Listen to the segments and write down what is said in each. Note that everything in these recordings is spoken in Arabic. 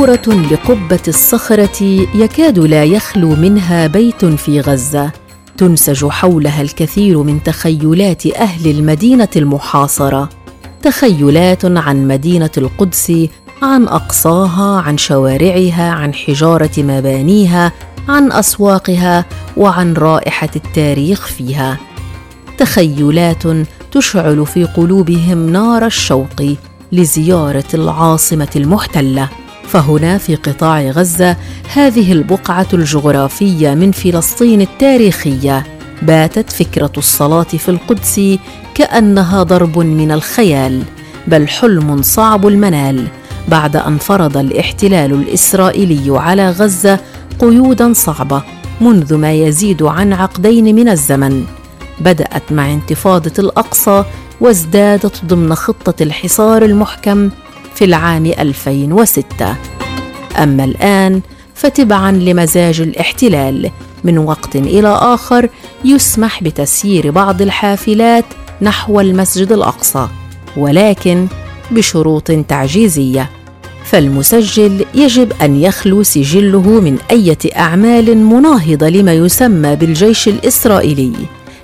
صورة لقبة الصخرة يكاد لا يخلو منها بيت في غزة. تنسج حولها الكثير من تخيلات أهل المدينة المحاصرة. تخيلات عن مدينة القدس عن أقصاها عن شوارعها عن حجارة مبانيها عن أسواقها وعن رائحة التاريخ فيها. تخيلات تشعل في قلوبهم نار الشوق لزيارة العاصمة المحتلة. فهنا في قطاع غزة هذه البقعة الجغرافية من فلسطين التاريخية. باتت فكرة الصلاة في القدس كأنها ضرب من الخيال بل حلم صعب المنال. بعد أن فرض الاحتلال الإسرائيلي على غزة قيودا صعبة منذ ما يزيد عن عقدين من الزمن. بدأت مع انتفاضة الأقصى وازدادت ضمن خطة الحصار المحكم في العام 2006 أما الآن فتبعا لمزاج الاحتلال. من وقت إلى آخر يسمح بتسيير بعض الحافلات نحو المسجد الأقصى ولكن بشروط تعجيزية. فالمسجل يجب أن يخلو سجله من أية أعمال مناهضة لما يسمى بالجيش الإسرائيلي.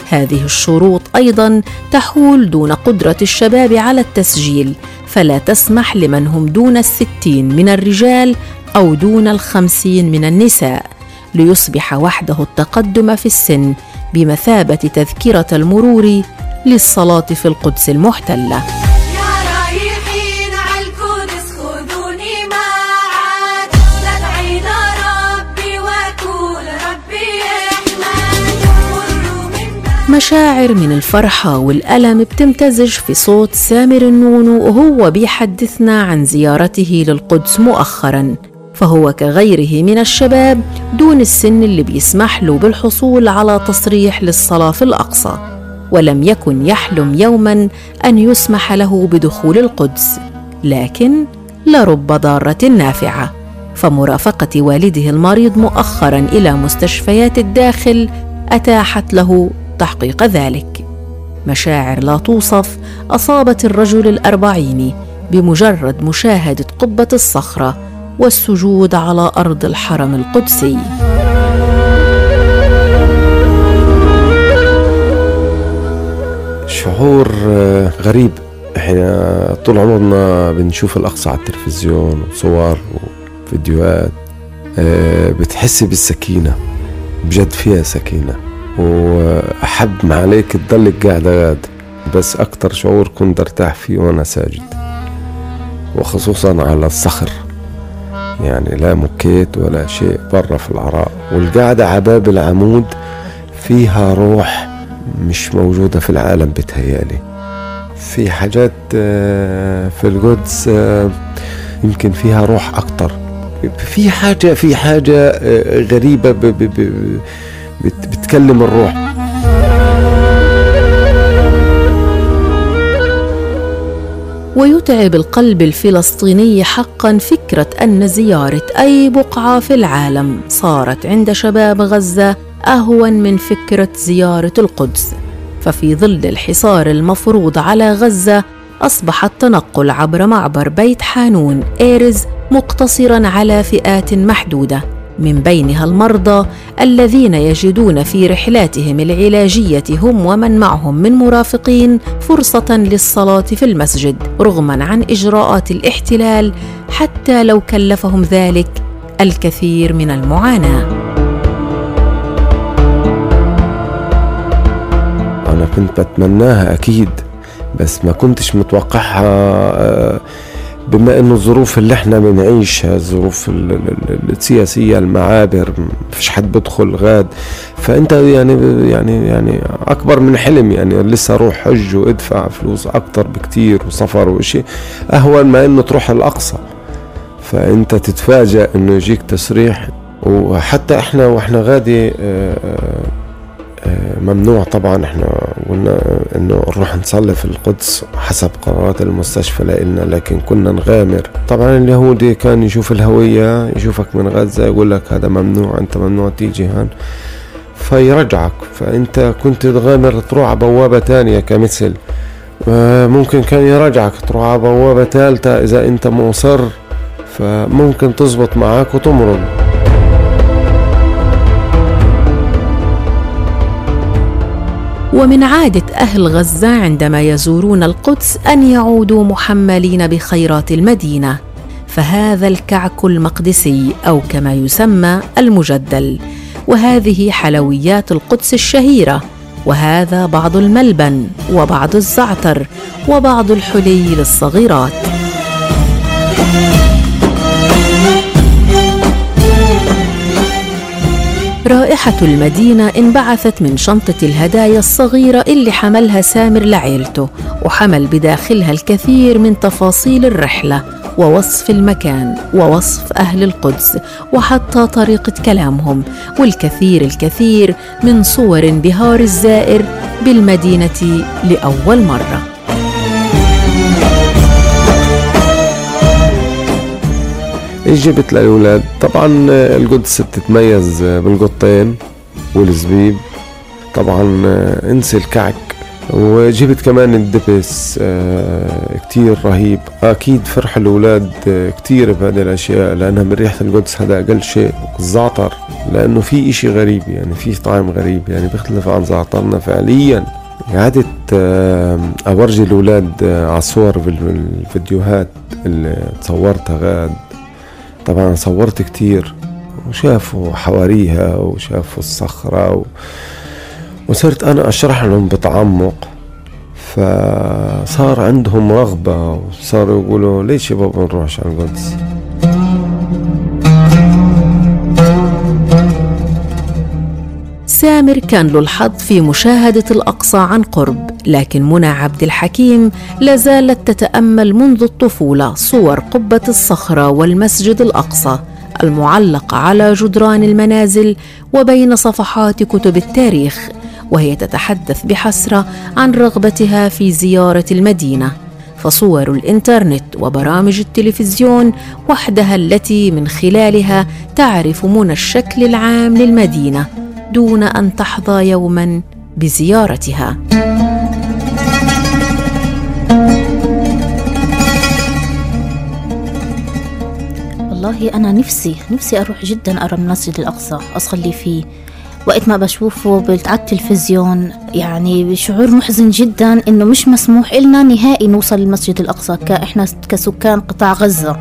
هذه الشروط أيضا تحول دون قدرة الشباب على التسجيل فلا تسمح لمن هم دون الستين من الرجال أو دون الخمسين من النساء ليصبح وحده التقدم في السن بمثابة تذكرة المرور للصلاة في القدس المحتلة. مشاعر من الفرحة والألم بتمتزج في صوت سامر النونو وهو بيحدثنا عن زيارته للقدس مؤخرا. فهو كغيره من الشباب دون السن اللي بيسمح له بالحصول على تصريح للصلاة في الأقصى. ولم يكن يحلم يوما أن يسمح له بدخول القدس لكن لرب ضارة نافعة. فمرافقة والده المريض مؤخرا إلى مستشفيات الداخل أتاحت له تحقيق ذلك. مشاعر لا توصف أصابت الرجل الأربعين بمجرد مشاهدة قبة الصخرة والسجود على أرض الحرم القدسي. شعور آه، غريب. إحنا طول عمرنا بنشوف الأقصى على التلفزيون وصور وفيديوهات آه، بتحسي بالسكينة بجد فيها سكينة. وأحب ما عليك تضلك قاعدة قاعد بس أكتر شعور كنت أرتاح فيه وأنا ساجد. وخصوصا على الصخر. يعني لا مكيت ولا شيء برا في العراء. والقعدة عباب العمود فيها روح مش موجودة في العالم بتهيألي. في حاجات آه، في القدس آه، يمكن فيها روح أكتر. في حاجة في حاجة آه، غريبة بتكلم الروح. ويتعب القلب الفلسطيني حقا فكرة أن زيارة أي بقعة في العالم صارت عند شباب غزة أهون من فكرة زيارة القدس. ففي ظل الحصار المفروض على غزة أصبح التنقل عبر معبر بيت حانون إيرز مقتصرا على فئات محدودة. من بينها المرضى الذين يجدون في رحلاتهم العلاجية هم ومن معهم من مرافقين فرصة للصلاة في المسجد رغما عن إجراءات الاحتلال حتى لو كلفهم ذلك الكثير من المعاناة. أنا كنت بتمناها أكيد بس ما كنتش متوقعها آه، بما انه الظروف اللي إحنا بنعيشها الظروف السياسية المعابر مفيش حد بدخل غاد. فأنت يعني يعني يعني أكبر من حلم يعني لسه روح حج وادفع فلوس أكتر بكتير وسفر وشيء أهون ما انه تروح الأقصى. فأنت تتفاجأ إنه يجيك تصريح وحتى إحنا وإحنا غادي آه ممنوع طبعا. إحنا قلنا إنه نروح نصلي في القدس حسب قرارات المستشفى لنا لكن كنا نغامر. طبعا اليهودي كان يشوف الهوية يشوفك من غزة يقول لك هذا ممنوع أنت ممنوع تيجي هان. فيرجعك. فأنت كنت تغامر تروح على بوابة تانية كمثل. ممكن كان يرجعك تروح على بوابة ثالثة إذا أنت مصر. فممكن تزبط معاك وتمرض ومن عادة أهل غزة عندما يزورون القدس أن يعودوا محملين بخيرات المدينة فهذا الكعك المقدسي أو كما يسمى المجدل. وهذه حلويات القدس الشهيرة وهذا بعض الملبن وبعض الزعتر وبعض الحلي للصغيرات. رائحة المدينة انبعثت من شنطة الهدايا الصغيرة اللي حملها سامر لعيلته وحمل بداخلها الكثير من تفاصيل الرحلة ووصف المكان ووصف أهل القدس وحتى طريقة كلامهم والكثير الكثير من صور انبهار الزائر بالمدينة لأول مرة. جبت للأولاد. طبعا القدس بتتميز بالقطين والزبيب. طبعا انسي الكعك. وجبت كمان الدبس آه، كتير رهيب. أكيد فرح الأولاد كتير بهذه الأشياء لأنها من ريحة القدس هذا أقل شيء الزعتر. لأنه في إشي غريب يعني في طعم غريب يعني بيختلف عن زعترنا فعليا. قعدت آه، أورجي الأولاد آه، على الصور بالفيديوهات اللي تصورتها غاد طبعا صورت كتير وشافوا حواريها وشافوا الصخرة و... وصرت أنا أشرح لهم بتعمق. فصار عندهم رغبة وصاروا يقولوا ليش يا بابا نروحش على القدس سامر كان له الحظ في مشاهدة الأقصى عن قرب لكن منى عبد الحكيم لا زالت تتأمل منذ الطفولة صور قبة الصخرة والمسجد الأقصى المعلقة على جدران المنازل وبين صفحات كتب التاريخ وهي تتحدث بحسرة عن رغبتها في زيارة المدينة. فصور الإنترنت وبرامج التلفزيون وحدها التي من خلالها تعرف منى الشكل العام للمدينة. دون أن تحظى يوما بزيارتها. والله أنا نفسي نفسي أروح جدا أرى المسجد الأقصى أصلي فيه. وقت ما بشوفه على التلفزيون يعني شعور محزن جدا إنه مش مسموح إلنا نهائي نوصل للمسجد الأقصى كإحنا كسكان قطاع غزة.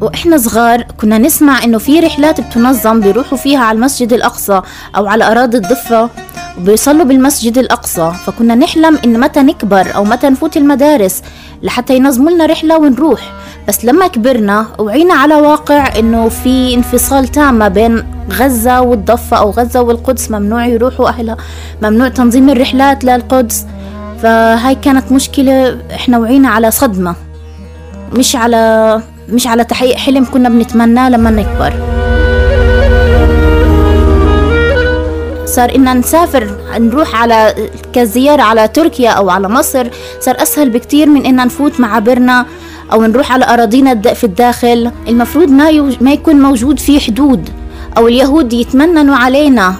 وإحنا صغار كنا نسمع إنه في رحلات بتنظم بيروحوا فيها على المسجد الأقصى أو على أراضي الضفة وبيصلوا بالمسجد الأقصى. فكنا نحلم إن متى نكبر أو متى نفوت المدارس لحتى ينظموا لنا رحلة ونروح. بس لما كبرنا وعينا على واقع إنه في انفصال تام ما بين غزة والضفة أو غزة والقدس ممنوع يروحوا أهلها ممنوع تنظيم الرحلات للقدس. فهاي كانت مشكلة إحنا وعينا على صدمة مش على مش على تحقيق حلم كنا بنتمناه لما نكبر صار إننا نسافر نروح على كزيارة على تركيا أو على مصر صار أسهل بكتير من إننا نفوت معابرنا أو نروح على أراضينا في الداخل المفروض ما. ما يكون موجود في حدود أو اليهود يتمننوا علينا.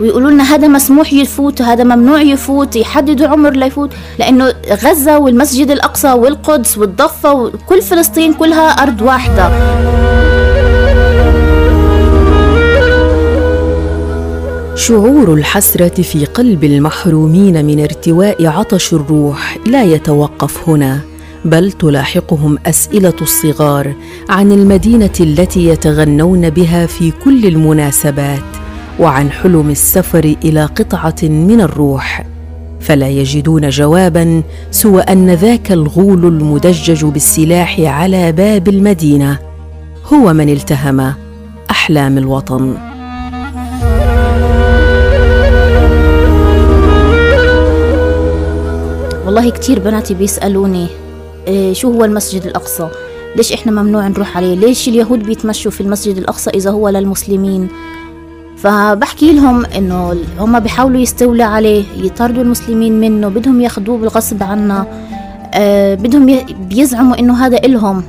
ويقولوا لنا هذا مسموح يفوت وهذا ممنوع يفوت يحددوا عمر ليفوت لأنه غزة والمسجد الأقصى والقدس والضفة وكل فلسطين كلها أرض واحدة. شعور الحسرة في قلب المحرومين من ارتواء عطش الروح لا يتوقف هنا بل تلاحقهم أسئلة الصغار عن المدينة التي يتغنون بها في كل المناسبات. وعن حلم السفر إلى قطعة من الروح. فلا يجدون جوابا سوى أن ذاك الغول المدجج بالسلاح على باب المدينة هو من التهم أحلام الوطن. والله كتير بناتي بيسألوني إيه شو هو المسجد الأقصى؟ ليش إحنا ممنوع نروح عليه؟ ليش اليهود بيتمشوا في المسجد الأقصى إذا هو للمسلمين؟ فبحكي لهم إنه هم بيحاولوا يستولوا عليه يطردوا المسلمين منه بدهم ياخذوه بالغصب عنا أه بدهم بيزعموا إنه هذا إلهم.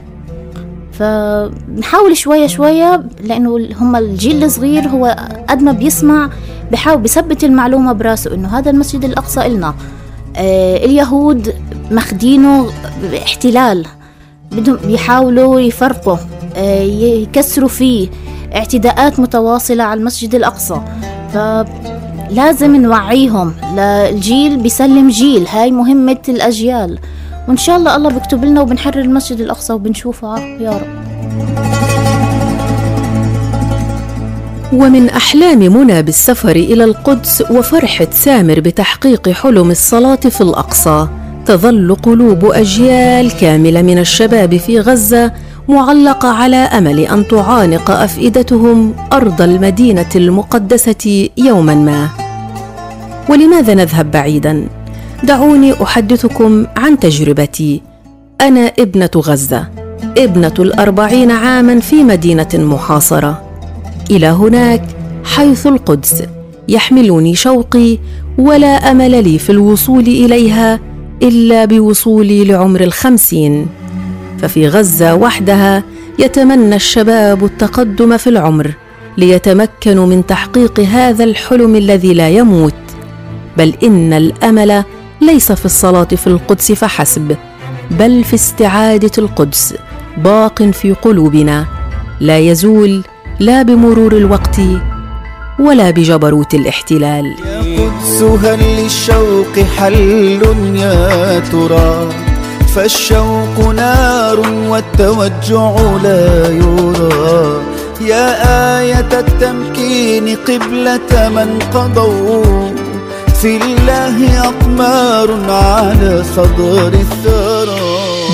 فنحاول شوية شوية لأنه هم الجيل الصغير هو قد ما بيسمع بحاول بثبت المعلومة براسه إنه هذا المسجد الأقصى إلنا. أه اليهود مخدينه احتلال بدهم بيحاولوا يفرقوا آه، يكسروا فيه. اعتداءات متواصلة على المسجد الأقصى. فلازم نوعيهم. للجيل بيسلم جيل. هاي مهمة الأجيال. وإن شاء الله الله بيكتب لنا وبنحرر المسجد الأقصى وبنشوفه. يا رب. ومن أحلام منى بالسفر إلى القدس وفرحة سامر بتحقيق حلم الصلاة في الأقصى تظل قلوب أجيال كاملة من الشباب في غزة معلقة على أمل أن تعانق أفئدتهم أرض المدينة المقدسة يوما ما. ولماذا نذهب بعيدا؟ دعوني أحدثكم عن تجربتي. أنا ابنة غزة ابنة الأربعين عاما في مدينة محاصرة. إلى هناك حيث القدس يحملني شوقي ولا أمل لي في الوصول إليها إلا بوصولي لعمر الخمسين. ففي غزة وحدها يتمنى الشباب التقدم في العمر ليتمكنوا من تحقيق هذا الحلم الذي لا يموت. بل إن الأمل ليس في الصلاة في القدس فحسب بل في استعادة القدس باق في قلوبنا. لا يزول لا بمرور الوقت ولا بجبروت الاحتلال. يا قدس هل للشوق حل يا ترى فالشوق نار والتوجع لا يرى. يا آية التمكين قبلة من قضوا. في الله أقمار على صدر الثرى.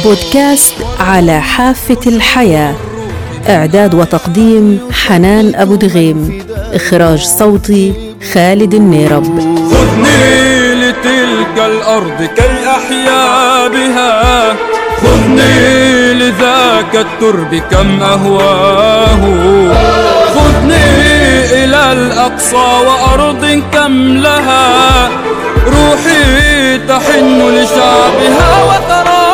بودكاست على حافة الحياة. إعداد وتقديم حنان أبو دغيم. إخراج صوتي خالد النيرب. خذني الأرض كي أحيا بها خذني لذاك الترب كم أهواه. خذني إلى الأقصى وأرض كم لها. روحي تحن لشعبها وترى